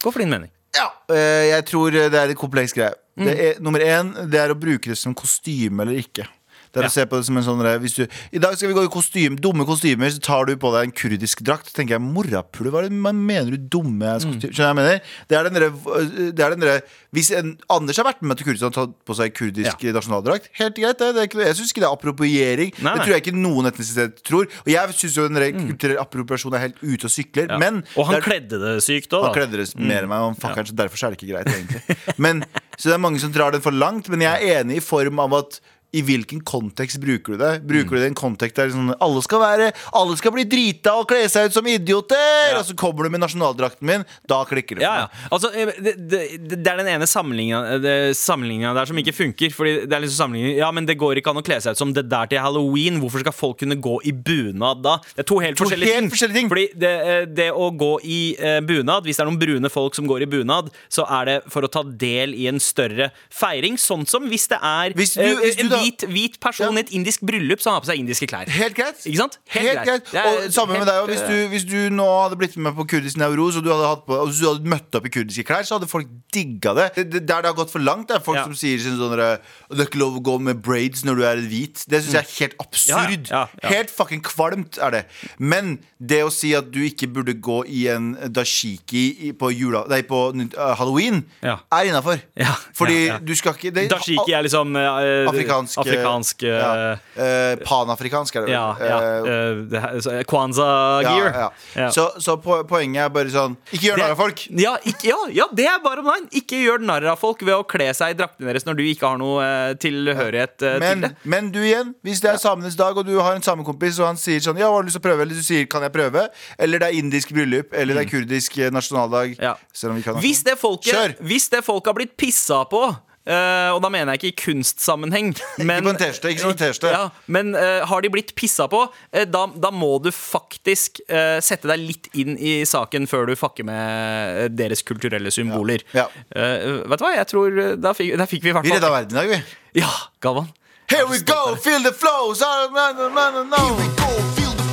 B: Gå for din mening.
C: Ja, eh, jeg tror det er en kompleks greie.
B: Mm.
C: Det er, nummer én det er å bruke det som kostyme eller ikke. Det er
B: Ja.
C: å se på det som en sånn hvis du, I dag skal vi gå i kostyme, dumme kostymer, så tar du på deg en kurdisk drakt. Tenker jeg, Morapule, hva er det man mener du dumme
B: Mm.
C: Skjønner jeg mener? Det er den derre- det er den derre Hvis en, Anders har vært med til Kurdistan og tatt på seg kurdisk
B: Ja.
C: nasjonaldrakt, helt greit. Det, det jeg syns ikke det er appropriering.
B: Nei,
C: Det tror jeg ikke noen etnisitet tror. Og jeg syns jo den der kulturelle appropriasjonen er helt ute og sykler.
B: Ja.
C: Men
B: og han
C: det er-
B: kledde det sykt òg,
C: han kledde det mer enn meg, og så derfor er det ikke greit, egentlig. Men Så det er mange som drar den for langt, men jeg er enig i form av at i hvilken kontekst bruker du det? Bruker du det i en kontekst der sånn, alle skal være Alle skal bli drita og kle seg ut som idioter!
B: Ja.
C: Og så kommer du med nasjonaldrakten min. Da klikker det.
B: Ja, ja. Altså, eh, det, det, det er den ene sammenligninga der som ikke funker. Fordi det er liksom sammenligning Ja, men det går ikke an å kle seg ut som det der til halloween. Hvorfor skal folk kunne gå i bunad da? Det er to helt,
C: To
B: forskjellige,
C: helt
B: ting.
C: forskjellige ting.
B: Fordi det, eh, det å gå i uh, bunad, hvis det er noen brune folk som går i bunad, så er det for å ta del i en større feiring. Sånn som hvis det er
C: Hvis du-
B: eh,
C: hvis du da-
B: hvit, hvit person i et indisk bryllup som har på seg indiske klær.
C: Helt greit.
B: Ikke sant?
C: Helt, greit.
B: Det er
C: Og samme med deg. Hvis
B: eh,
C: du, hvis du nå hadde blitt med på kurdisk Nauros, og du hadde, på, og du hadde møtt opp i kurdiske klær, så hadde folk digga det. Der det har gått for langt, det er folk
B: Ja.
C: som sier sånn sånn Det er ikke lov å gå med braids når du er hvit. Det syns jeg er helt absurd.
B: Ja, ja.
C: Helt fucking kvalmt er det. Men det å si at du ikke burde gå i en dashiki på, jula, nei, på uh, halloween, er innafor.
B: Ja,
C: Fordi du skal ikke det,
B: Dashiki er liksom eh,
C: Afrikansk,
B: afrikansk eh,
C: ja. uh, Panafrikansk er det vel.
B: Ja, ja.
C: Eh,
B: eh, det her- så, Kwanza gear.
C: Ja, ja. Så, så poenget er bare sånn Ikke gjør narr av folk.
B: Ja, ikke, ja, ja, det er bare om veien. Ikke gjør narr av folk ved å kle seg i draktene deres når du ikke har noe uh, tilhørighet eh, til
C: Men,
B: det.
C: men du igjen, hvis det er samenes dag, og du har en samekompis, og han sier sånn Ja, har du lyst til å prøve? Eller du sier kan jeg prøve? Eller det er indisk bryllup, eller det er kurdisk eh, nasjonaldag.
B: Mm. Ja.
C: Selv om vi kan
B: Hvis det folket,
C: Kjør!
B: hvis det folket har blitt pissa på eh, og da mener jeg ikke i kunstsammenheng. [laughs] Men,
C: på en T-skjorte, ikke som en.
B: Ja, men uh, har de blitt pissa på, uh, da, da må du faktisk sette deg litt inn i saken før du fucker med deres kulturelle symboler.
C: Ja.
B: Eh, vet du hva, jeg tror Da fikk, da fikk vi i hvert
C: Vi redda verden i dag, vi.
B: Ja, Galvan.
C: Here we go, feel the flow! No, no, no, no, no.
E: Here we go, feel the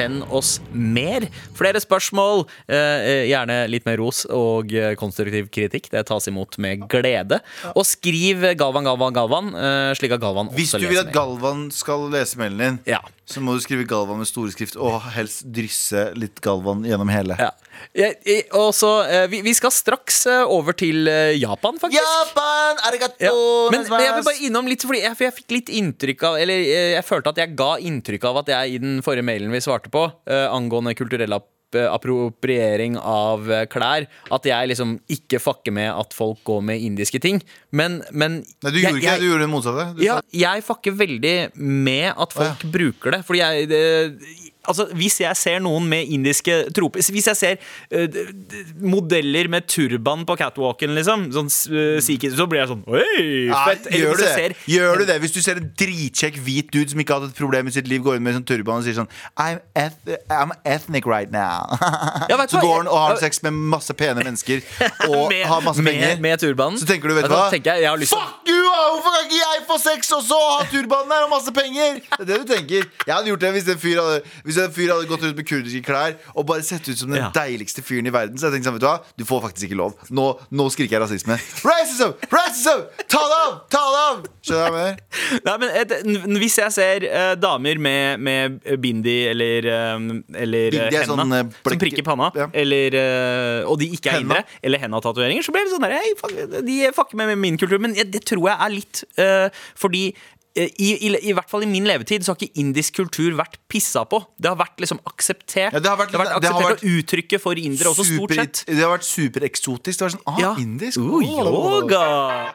B: Send oss mer. Flere spørsmål, eh, gjerne litt mer ros og eh, konstruktiv kritikk. Det tas imot med glede. Og skriv Galvan, Galvan, Galvan, eh, slik at Galvan
C: Hvis
B: også
C: du vil at. Galvan skal lese mailen din,
B: Ja.
C: Så må du skrive Galvan med store skrift, og helst drysse litt Galvan gjennom hele.
B: Ja. Jeg- jeg- Og så, eh, vi, vi skal straks eh, over til eh, Japan, faktisk.
C: Japan! Arigato!
B: Ja. Men, men jeg vil bare innom litt, fordi jeg, for jeg fikk litt inntrykk av Eller jeg følte at jeg ga inntrykk av at jeg i den forrige mailen vi svarte på, uh, angående kulturell app eh, appropriering av eh, klær. At jeg liksom ikke fucker med at folk går med indiske ting. Men, men
C: Nei, du
B: jeg-
C: gjorde ikke
B: jeg-
C: det, du gjorde det motsatte. Du
B: ja, jeg fucker veldig med at folk
C: ja.
B: bruker det. Fordi jeg det, Altså, Hvis jeg ser noen med indiske troper Hvis jeg ser eh, d- modeller med turban på catwalken, liksom, sånn uh, sikker, så blir jeg sånn Oi,
C: Nei,
B: fett! Eller
C: gjør, du det?
B: ser
C: gjør du det? Hvis du ser en dritkjekk hvit dude som ikke har hatt et problem i sitt liv, går inn med sånn turban og sier sånn I'm, eth I'm ethnic right now. [laughs]
B: Ja,
C: så går han og har sex med masse pene mennesker [laughs] og
B: med,
C: har masse
B: med,
C: penger.
B: med turbanen.
C: Så tenker du, vet du hva?
B: jeg, jeg har lyst
C: Fuck you! ah! Hvorfor kan ikke jeg få sex også og ha turbanen her og masse penger? Det er det du tenker. Jeg hadde gjort det hvis en fyr hadde, hvis en fyr hadde gått rundt med kurdiske klær og bare sett ut som den
B: Ja.
C: deiligste fyren i verden. Så jeg tenkte sånn, vet du hva? Du får faktisk ikke lov. Nå, nå skriker jeg rasisme. Racism! Racism! Ta det av! Ta det av! Skjønner du hva jeg mener?
B: Nei, men et, n- Hvis jeg ser eh, damer med, med bindi eller, eh, eller
C: Bindi er
B: henna
C: sånn, eh,
B: som prikker panna,
C: ja.
B: eller, eh, og de ikke er
C: Henna.
B: indre, eller henna-tatoveringer, så blir det sånn der hey, fuck, De fucker med min kultur. Men jeg- det tror jeg er litt eh, fordi eh, i, i, I hvert fall i min levetid så har ikke indisk kultur vært pissa på. Det har vært liksom akseptert.
C: Ja, det har vært- det har
B: akseptert
C: vært
B: å uttrykke for indere også, stort
C: Super,
B: sett.
C: det har vært supereksotisk. Det var sånn, ah,
B: Ja.
C: indisk
B: Uh, yoga!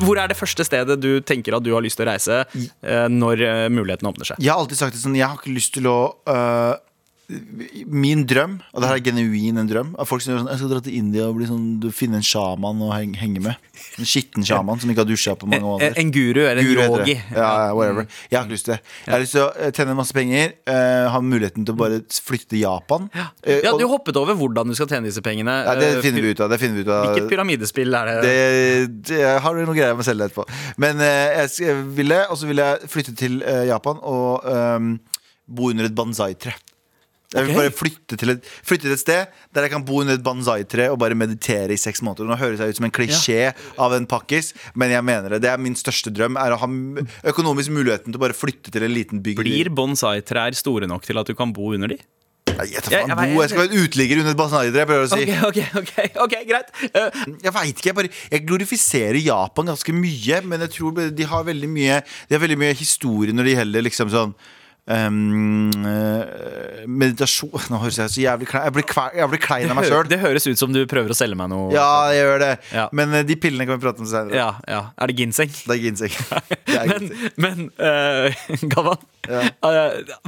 B: Hvor er det første stedet du tenker at du har lyst til å reise eh, når eh, muligheten åpner seg?
C: Jeg har alltid sagt det sånn Jeg har ikke lyst til å øh, Min drøm, og det her er genuin en drøm Av folk som gjør sånn Jeg skal dra til India og sånn, finne en sjaman og heng, henge med. En skitten sjaman som ikke har dusja på mange
B: år
C: måneder.
B: en guru eller en
C: Guru
B: yogi.
C: Ja, ja, whatever. Jeg har ikke lyst til det. Jeg har lyst til å eh, tjene masse penger, eh, ha muligheten til å bare flytte til Japan.
B: Ja,
C: og-
B: Du hoppet over hvordan du skal tjene disse pengene.
C: ja, det finner vi ut av. Det finner vi ut av.
B: Hvilket pyramidespill er det?
C: Det, det har noe greier med selv etterpå. Men jeg ville, og så ville jeg flytte til Japan og um, bo under et banzai-tre. Jeg vil bare flytte til, et, flytte til et sted der jeg kan bo under et banzai-tre og bare meditere i seks måneder. Nå høres jeg ut som en klisjé av en pakkis, men jeg mener det. Det er min største drøm. Er å ha økonomisk muligheten til å bare flytte til en liten bygd.
B: Blir bonsai-trær store nok til at du kan bo under de?
C: Jeg,
B: Jeg- jeg-
C: jeg skal være uteligger under et banzai-tre, prøver å si.
B: Ok, ok, ok, okay greit. uh,
C: Jeg vet ikke, jeg, bare, jeg glorifiserer Japan ganske mye, men jeg tror de har veldig mye De har veldig mye historie når det gjelder liksom sånn eh, meditasjon [laughs] Nå høres jeg så jævlig klein Jeg blir, kve- jeg blir klein av meg sjøl.
B: det høres ut som du prøver å selge meg noe.
C: Ja, jeg gjør det.
B: Ja.
C: Men eh, de pillene kan vi prate om senere.
B: ja, ja. Er det ginseng?
C: Det er ginseng. [laughs] Det er
B: Men,
C: ginseng.
B: men eh, [laughs] Galvan, eh,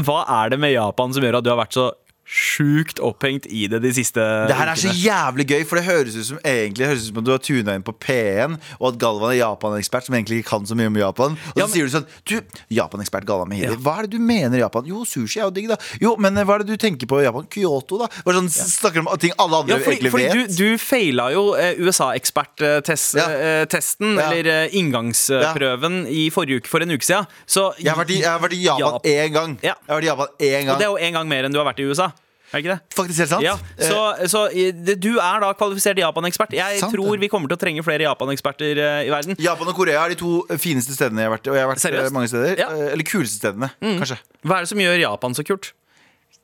B: hva er det med Japan som gjør at du har vært så sjukt opphengt i det de siste
C: Det her er så jævlig gøy, for det høres ut som egentlig høres ut som at du har tuna inn på P1, og at Galvan er Japan-ekspert som egentlig ikke kan så mye om Japan. Og så
B: men-
C: sier du sånn Du, Japan-ekspert Galvan Mehidi,
B: Ja.
C: hva er det du mener Japan? Jo, sushi er jo digg, da. Jo, men eh, hva er det du tenker på Japan? Kyoto, da. Bare sånn snakker om ting alle andre
B: Ja, fordi,
C: egentlig
B: fordi
C: vet.
B: du, du feila jo eh, USA-ekspert-testen,
C: Ja.
B: eller eh, inngangsprøven, i forrige uke, for en uke siden. Så
C: Jeg har vært i, jeg har vært i Japan
B: Jap-
C: én gang.
B: Ja.
C: Jeg har vært i Japan én
B: Og det er jo en gang mer enn du har vært i USA. Er ikke det?
C: Faktisk helt sant.
B: Ja, så, så det, du er da kvalifisert Japan-ekspert. Jeg
C: Sant
B: tror vi kommer til å trenge flere Japan-eksperter eh, i verden.
C: Japan og Korea er de to fineste stedene jeg har vært. Og jeg har vært
B: Seriøst?
C: eh, mange steder
B: Ja. Mm.
C: Eh, Eller kuleste stedene, kanskje.
B: Hva er det som gjør Japan så kult?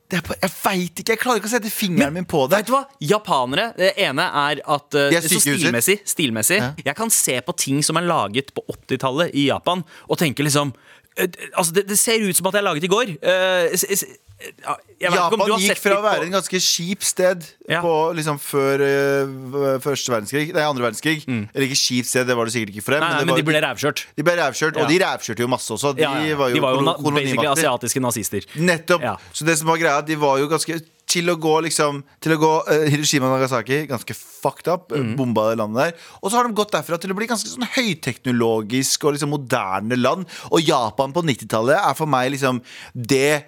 C: Det er bare, jeg veit ikke. Jeg klarer ikke å sette fingeren min på det.
B: Vet du hva? Japanere, Det ene er at
C: uh, er
B: Så stilmessig, stilmessig
C: Ja.
B: Jeg kan se på ting som er laget på 80-tallet i Japan, og tenke liksom Altså, det, det ser ut som at det er laget i går. Eh, om
C: Japan
B: du har
C: gikk fra å være en ganske kjip sted
B: Ja.
C: på liksom før uh, første verdenskrig Nei, andre verdenskrig. Eller ikke kjipt sted, det var det sikkert ikke.
B: Mm. Nei, nei,
C: det
B: men
C: var-
B: de ble rævkjørt.
C: de ble rævkjørt,
B: Ja.
C: og de rævkjørte jo masse også. De,
B: Ja,
C: var jo,
B: de var jo basically asiatiske nazister.
C: Nettopp. Så det som var greia, de var jo ganske til å gå liksom Til å gå uh, Hiroshima og Nagasaki, ganske fucked up.
B: Mm.
C: Bomba det landet der. Og så har de gått derfra til å bli ganske sånn høyteknologisk og liksom moderne land. Og Japan på 90-tallet er for meg liksom det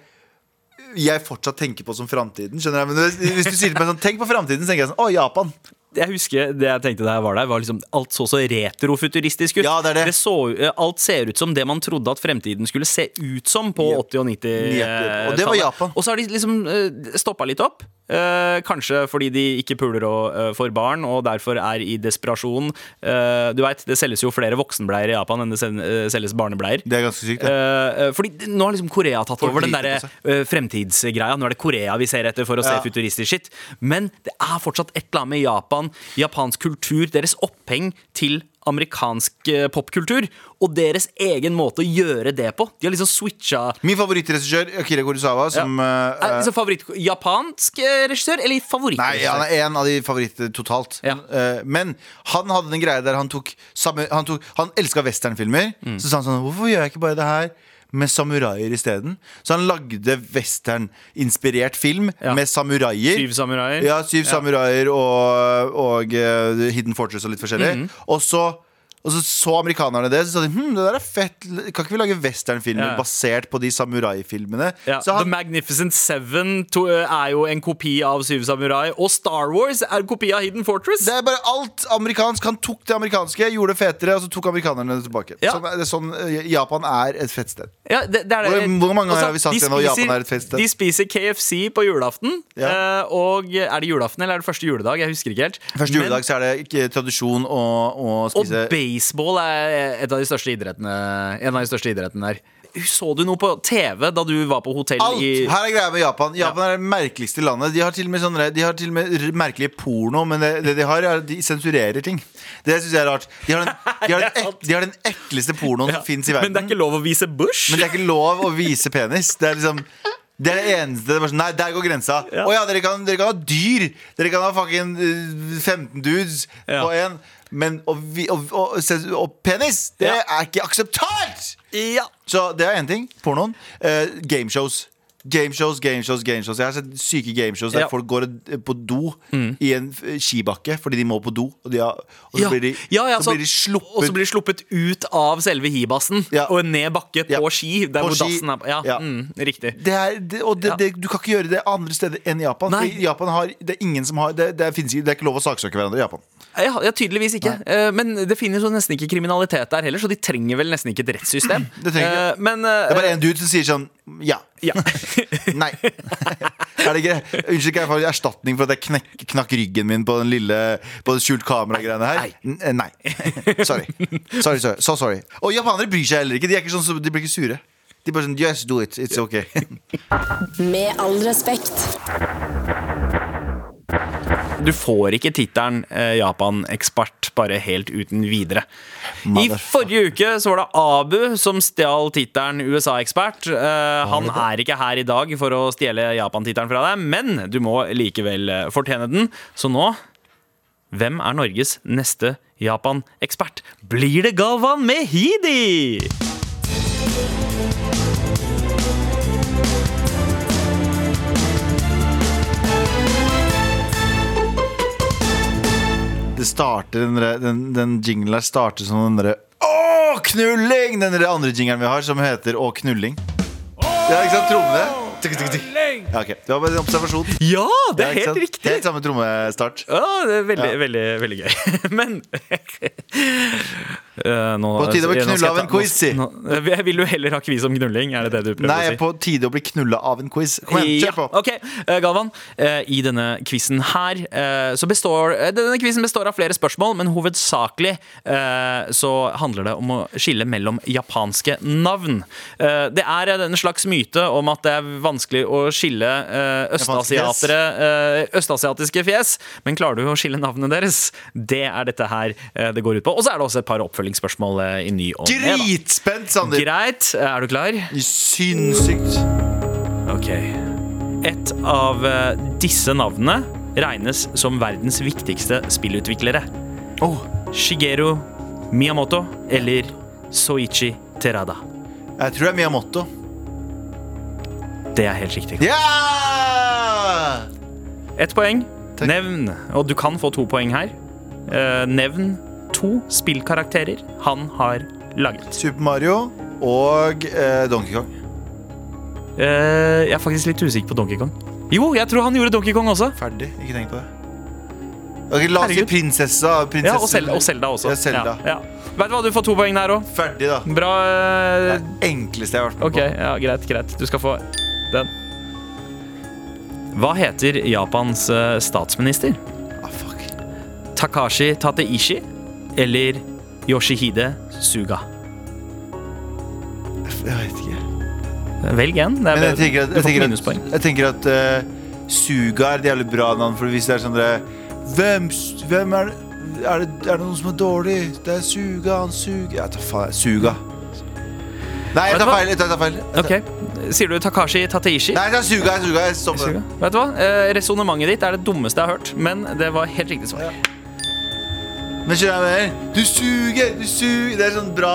C: jeg fortsatt tenker på som framtiden. Hvis du sier til meg sånn, tenk på framtiden, så tenker jeg sånn Å, Japan.
B: Jeg husker det jeg tenkte da jeg var der, var liksom alt så så retrofuturistisk ut.
C: Ja, det er det.
B: så, eh, alt ser ut som det man trodde at fremtiden skulle se ut som på
C: Yep.
B: 80- og 90-tallet.
C: Yep. Og det var Japan.
B: Og så har de liksom uh, stoppa litt opp. Eh, kanskje fordi de ikke puler og, eh, for barn, og derfor er i desperasjon. Eh, du vet, Det selges jo flere voksenbleier i Japan enn det eh, selges barnebleier.
C: Det er ganske sykt. det.
B: Eh, eh, fordi nå har liksom Korea tatt over den
C: driter
B: der
C: på
B: eh, fremtidsgreia. Nå er det Korea vi ser etter for å se
C: Ja.
B: futuristisk shit. Men det er fortsatt et eller annet med Japan, japansk kultur, deres oppheng til amerikansk eh, popkultur, og deres egen måte å gjøre det på. De har liksom switcha
C: Min favorittregissør, Akira Kurosawa, som ja.
B: Er liksom favoritt Japansk eh, regissør, eller favorittregissør?
C: Nei, han er en av de favorittene totalt.
B: Ja.
C: Eh, men han hadde den greia der han tok samme, Han, tok, han elska westernfilmer.
B: Mm.
C: Så sa han sånn Hvorfor gjør jeg ikke bare det her med samuraier isteden? Så han lagde western-inspirert film
B: Ja.
C: med samuraier.
B: Syv samuraier.
C: Ja, syv samuraier og, og uh, Hidden Fortress og litt forskjellig.
B: Mhm.
C: Og så og så så amerikanerne det, så sa de hm, det der er fett. Kan ikke vi lage westernfilmer
B: Ja.
C: basert på de samuraifilmene?
B: Ja,
C: Så
B: The Magnificent Seven to, eh, er jo en kopi av Syv samurai, og Star Wars er en kopi av Hidden Fortress.
C: Det er bare alt amerikansk. Han tok det amerikanske, gjorde det fetere, og så tok amerikanerne det tilbake.
B: Ja.
C: Sånn, er sånn, eh, Japan er et fett sted.
B: Ja, det, det er.
C: Hvor- hvor mange ganger
B: Altså,
C: har vi sagt
B: de
C: det nå, Japan er et fett sted?
B: De spiser KFC på julaften.
C: Ja.
B: eh, Og er det julaften eller er det første juledag? Jeg husker ikke helt.
C: Første
B: Men-
C: juledag så er det ikke tradisjon å, å
B: Og
C: spise
B: baseball er et av de største idrettene En av de største idrettene der. Så du noe på TV da du var på hotell
C: Alt!
B: i
C: Her er greia med Japan. Japan er det merkeligste landet. De har til og med, sånne, de har til og med merkelige porno, men det, det de har, er at de sensurerer ting. Det syns jeg er rart. De har den, [laughs] de har den, ek, de har den ekleste pornoen som fins i verden.
B: Men det er ikke lov å vise bush?
C: Men det er ikke lov å vise penis. Det er liksom det er det eneste. Det sånn, nei, der går grensa. Å
B: Ja.
C: ja, dere kan, dere kan ha dyr. Dere kan ha fucking eh, 15 dudes
B: Ja.
C: på én. Men å, vi- å, å, å penis, det
B: Ja.
C: er ikke akseptert!
B: Ja.
C: Så det er én ting. Pornoen. Uh, gameshows. Gameshows, gameshows, gameshows. Jeg har sett syke gameshows der
B: Ja.
C: Folk går eh, på do i en eh, skibakke fordi de må på do. Og, de har, og så,
B: Ja.
C: blir, de,
B: Ja, ja,
C: så
B: så-
C: blir de sluppet
B: Og så blir de sluppet ut av selve hibassen
C: Ja.
B: og ned bakke på
C: Ja.
B: ski. Der
C: På
B: hvor
C: ski.
B: dassen er. Ja,
C: Ja.
B: Mm, riktig.
C: det er, det, og det,
B: Ja.
C: det, du kan ikke gjøre det andre steder enn i Japan.
B: Nei.
C: Fordi Japan har, det er ingen som har det, det, finnes, ikke- det er ikke lov å saksøke hverandre i Japan.
B: Ja, ja, tydeligvis ikke. Nei. men det finnes jo nesten ikke kriminalitet der heller, så de trenger vel nesten ikke et rettssystem. [clears throat]
C: Det.
B: Eh, men eh,
C: Det er bare en dude som sier sånn ja.
B: ja. [laughs]
C: Nei. [laughs] er det ikke Unnskyld, kan jeg få erstatning for at jeg knek, knakk ryggen min på den lille På det skjult kamera-greiene her? N- eh, Nei. [laughs] Sorry. sorry, sorry. So sorry. Og japanere bryr seg heller ikke. De, er ikke sånn, de blir ikke sure. De bare sånn Yes, do it. It's okay.
A: Med all respekt.
B: Du får ikke tittelen eh, Japan-ekspert bare helt uten videre. I forrige uke så var det Abu som stjal tittelen USA-ekspert. Eh, han er ikke her i dag for å stjele Japan-tittelen fra deg, men du må likevel eh, fortjene den. Så nå hvem er Norges neste Japan-ekspert? Blir det Galvan Mehidi?
C: Det starter den, der- den, den jinglen her starter som den derre Å, knulling! Den der andre jingelen vi har som heter Å, knulling. Ja, ikke sant? Trommene. Tikk, tikk, tikk. Ja, ok. Det var bare en observasjon.
B: Ja, det
C: Ja,
B: er
C: ikke
B: helt
C: sant?
B: riktig.
C: Helt samme trommestart.
B: Ja, det er veldig, veldig, veldig gøy. [laughs] Men Eh, nå,
C: På tide å bli
B: nå
C: knulla av en quiz, si.
B: nå- Vil du heller ha quiz om knulling? Er det det du prøver
C: Nei,
B: å si?
C: Nei, på tide å bli knulla av en quiz. Kom igjen, kjør på.
B: Ja, ok, uh, Galvan. uh, I denne quizen her eh, så består eh, Denne quizen består av flere spørsmål, men hovedsakelig eh, så handler det om å skille mellom japanske navn. Eh, Det er en slags myte om at det er vanskelig å skille eh, østasiatere eh, østasiatiske fjes, men klarer du å skille navnene deres? Det er dette her eh, det går ut på. Og så er det også et par oppfølgingsspørsmål eh, i ny og ne.
C: Dritspent, Sander.
B: Greit, er du klar?
C: Sinnssykt.
B: Ok. Et av eh, disse navnene regnes som verdens viktigste spillutviklere.
C: Oh,
B: Shigeru Miyamoto eller Soichi Terada.
C: jeg tror det er Miyamoto.
B: Det er helt riktig.
C: Ja!
B: Ett poeng.
C: Takk.
B: Nevn, og du kan få to poeng her. Eh, nevn to spillkarakterer han har laget.
C: Super Mario og eh, Donkey Kong.
B: Eh, jeg er faktisk litt usikker på Donkey Kong. Jo, jeg tror han gjorde Donkey Kong også.
C: Ferdig. Ikke tenk på det. Ok, La oss si
B: Herregud.
C: prinsessa.
B: Ja. Og Zelda, og Zelda også.
C: Ja, Zelda.
B: Ja, ja. Vet du hva, du får to poeng der òg.
C: Ferdig, da.
B: Bra. eh,
C: Det enkleste jeg har vært med
B: Ok, ja, greit, greit. Du skal få den. Hva heter Japans eh, statsminister?
C: på. Ah, fuck.
B: Takashi Tateishi eller Yoshihide Suga?
C: Jeg vet ikke.
B: Velg en. Det er
C: jeg tenker at,
B: du får minuspoeng.
C: jeg tenker at uh, Suga er et jævlig bra navn. For hvis det er sånn dere, hvem, hvem er det? Er det, er det noen som er dårlig? Det er Suga, han suger Jeg tar faen, Suga. Nei, jeg tar feil. Jeg tar, feil. Jeg tar-
B: Okay. Sier du Takashi Tateishi?
C: Nei, jeg Suga. Jeg, suga, jeg.
B: Suga. Vet du hva? Eh, Resonnementet ditt er det dummeste jeg har hørt, men det var helt riktig svar.
C: Men skjønner jeg mer? Du suger, du suger. Det er sånn bra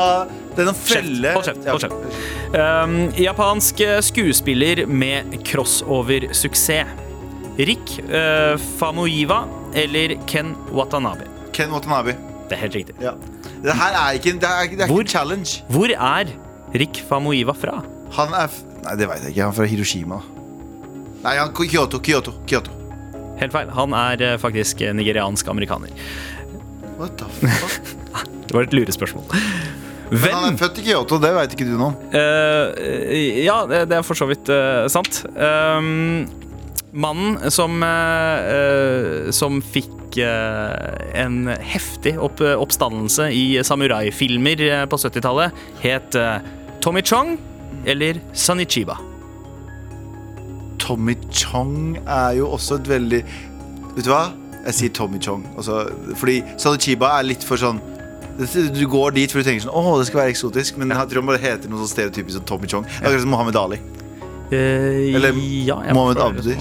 C: Det er noen felle.
B: Hold kjeft, hold kjeft. Um, japansk skuespiller med crossover-suksess. Rick uh, Famuyiwa eller Ken Watanabe?
C: Ken Watanabe.
B: Det er helt riktig.
C: Ja. Det her er ikke, det er, ikke- det er
B: Hvor?
C: ikke en challenge.
B: Hvor er Rick Famuyiwa fra?
C: Han er f Nei, det veit jeg ikke. Han er fra Hiroshima. Nei, han Kyoto. Kyoto. Kyoto.
B: Helt feil. Han er eh, faktisk nigeriansk amerikaner.
C: What the fuck? [laughs]
B: Det var et lurespørsmål.
C: Men han er født i Kyoto, det veit ikke du noe om.
B: Uh, ja, det, er for så vidt uh, sant. Um, mannen som, eh, som fikk en heftig opp, oppstandelse i samuraifilmer på 70-tallet, het Tommy Chong eller Sunny Chiba.
C: Tommy Chong er jo også et veldig Vet du hva? Jeg sier Tommy Chong. Altså, fordi Salichiba er litt for sånn du går dit for du tenker sånn Åh, det skal være eksotisk. Men jeg tror han bare heter noe sånn stereotypisk som Tommy Chong. Akkurat som Mohammed Ali.
B: Eh,
C: Eller
B: ja,
C: Mohammed Abdi.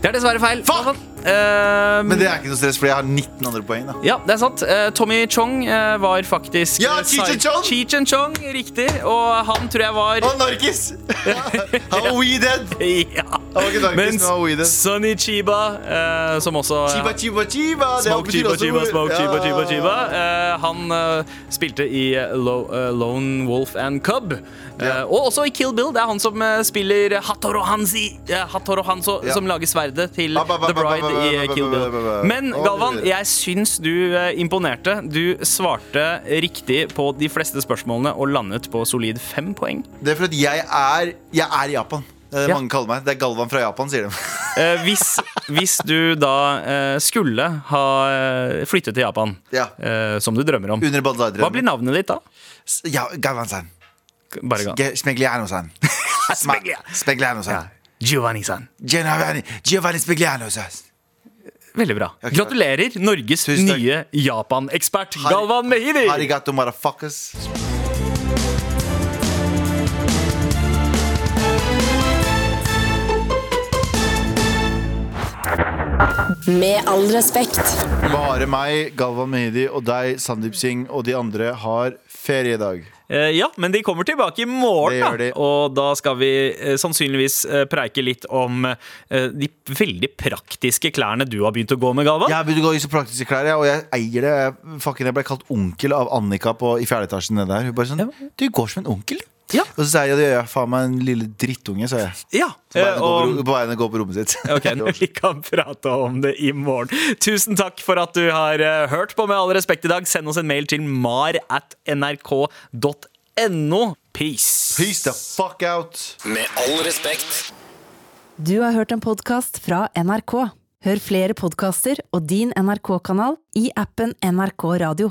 B: Det er dessverre feil.
C: Fuck!
B: Eh,
C: Men det er ikke noe stress, for jeg har 19 andre poeng. da
B: Ja, det er sant. Uh, Tommy Chong uh, var faktisk
C: Ja,
B: eh,
C: Cheech and Chong!
B: Cheech and Chong, riktig. Og han tror jeg var
C: Og Narkis! [laughs] Han var We Dead!
B: Ja.
C: Han var ikke Narkis, men
B: Mens
C: han var weeded.
B: Sonny Chiba, eh, som også
C: Chiba, chiba, chiba! Det
B: Smoke
C: betyr
B: Chiba,
C: også-
B: Chiba, Smoke Chiba,
C: Ja.
B: Chiba, Chiba. Eh, han eh, spilte i Lo, eh, Lone Wolf and Cub. Eh,
C: Ja.
B: og også i Kill Bill. Det er han som eh, spiller Hatoro Hansi eh, Hatoro Hanzo,
C: Ja.
B: som lager sverdet til
C: Ba, ba, ba,
B: The Bride i eh, Kill. Bill. Men Galvan, jeg syns du eh, imponerte. Du svarte riktig på de fleste spørsmålene og landet på solid fem poeng.
C: Det er fordi jeg er Jeg er i Japan. Det er det
B: Ja.
C: mange kaller meg. Det er Galvan fra Japan, sier de. [laughs]
B: Eh, hvis, hvis du da eh, skulle ha eh, flyttet til Japan,
C: Ja.
B: eh, som du drømmer om,
C: Under
B: hva blir navnet ditt da?
C: Ja, Galvan-san. Smegliano-san. [laughs] Smegliano-san.
B: Giovanni-san.
C: Giovanni, Giovanni Smegliano-san.
B: Veldig bra. Gratulerer, Norges nye Japan-ekspert Galvan Mehidi!
C: Arigato, motherfuckers.
A: Med all respekt.
C: Bare meg, Galvan Mehidi og deg, Sandeep Singh og de andre har ferie i dag.
B: Eh, ja, men de kommer tilbake i morgen, da. Og da skal vi eh, sannsynligvis eh, preike litt om de veldig praktiske klærne du har begynt å gå med, Galvan.
C: Jeg har begynt å gå i så praktiske klær, ja, og jeg eier det. Fucking, jeg ble kalt onkel av Annika på, i fjerde etasjen nede der. Hun bare sånn Du går som en onkel.
B: Ja.
C: Og så sa jeg at jeg er faen meg en lille drittunge, sa jeg.
B: Ja,
C: På vei
B: eh,
C: å gå på rommet sitt. [laughs]
B: Ok, Vi kan prate om det i morgen. Tusen takk for at du har eh, hørt på Med all respekt i dag. Send oss en mail til mar at nrk.no. Peace.
C: Peace the fuck out.
F: Med all respekt.
G: Du har hørt en podkast fra NRK. Hør flere podkaster og din NRK-kanal i appen NRK Radio.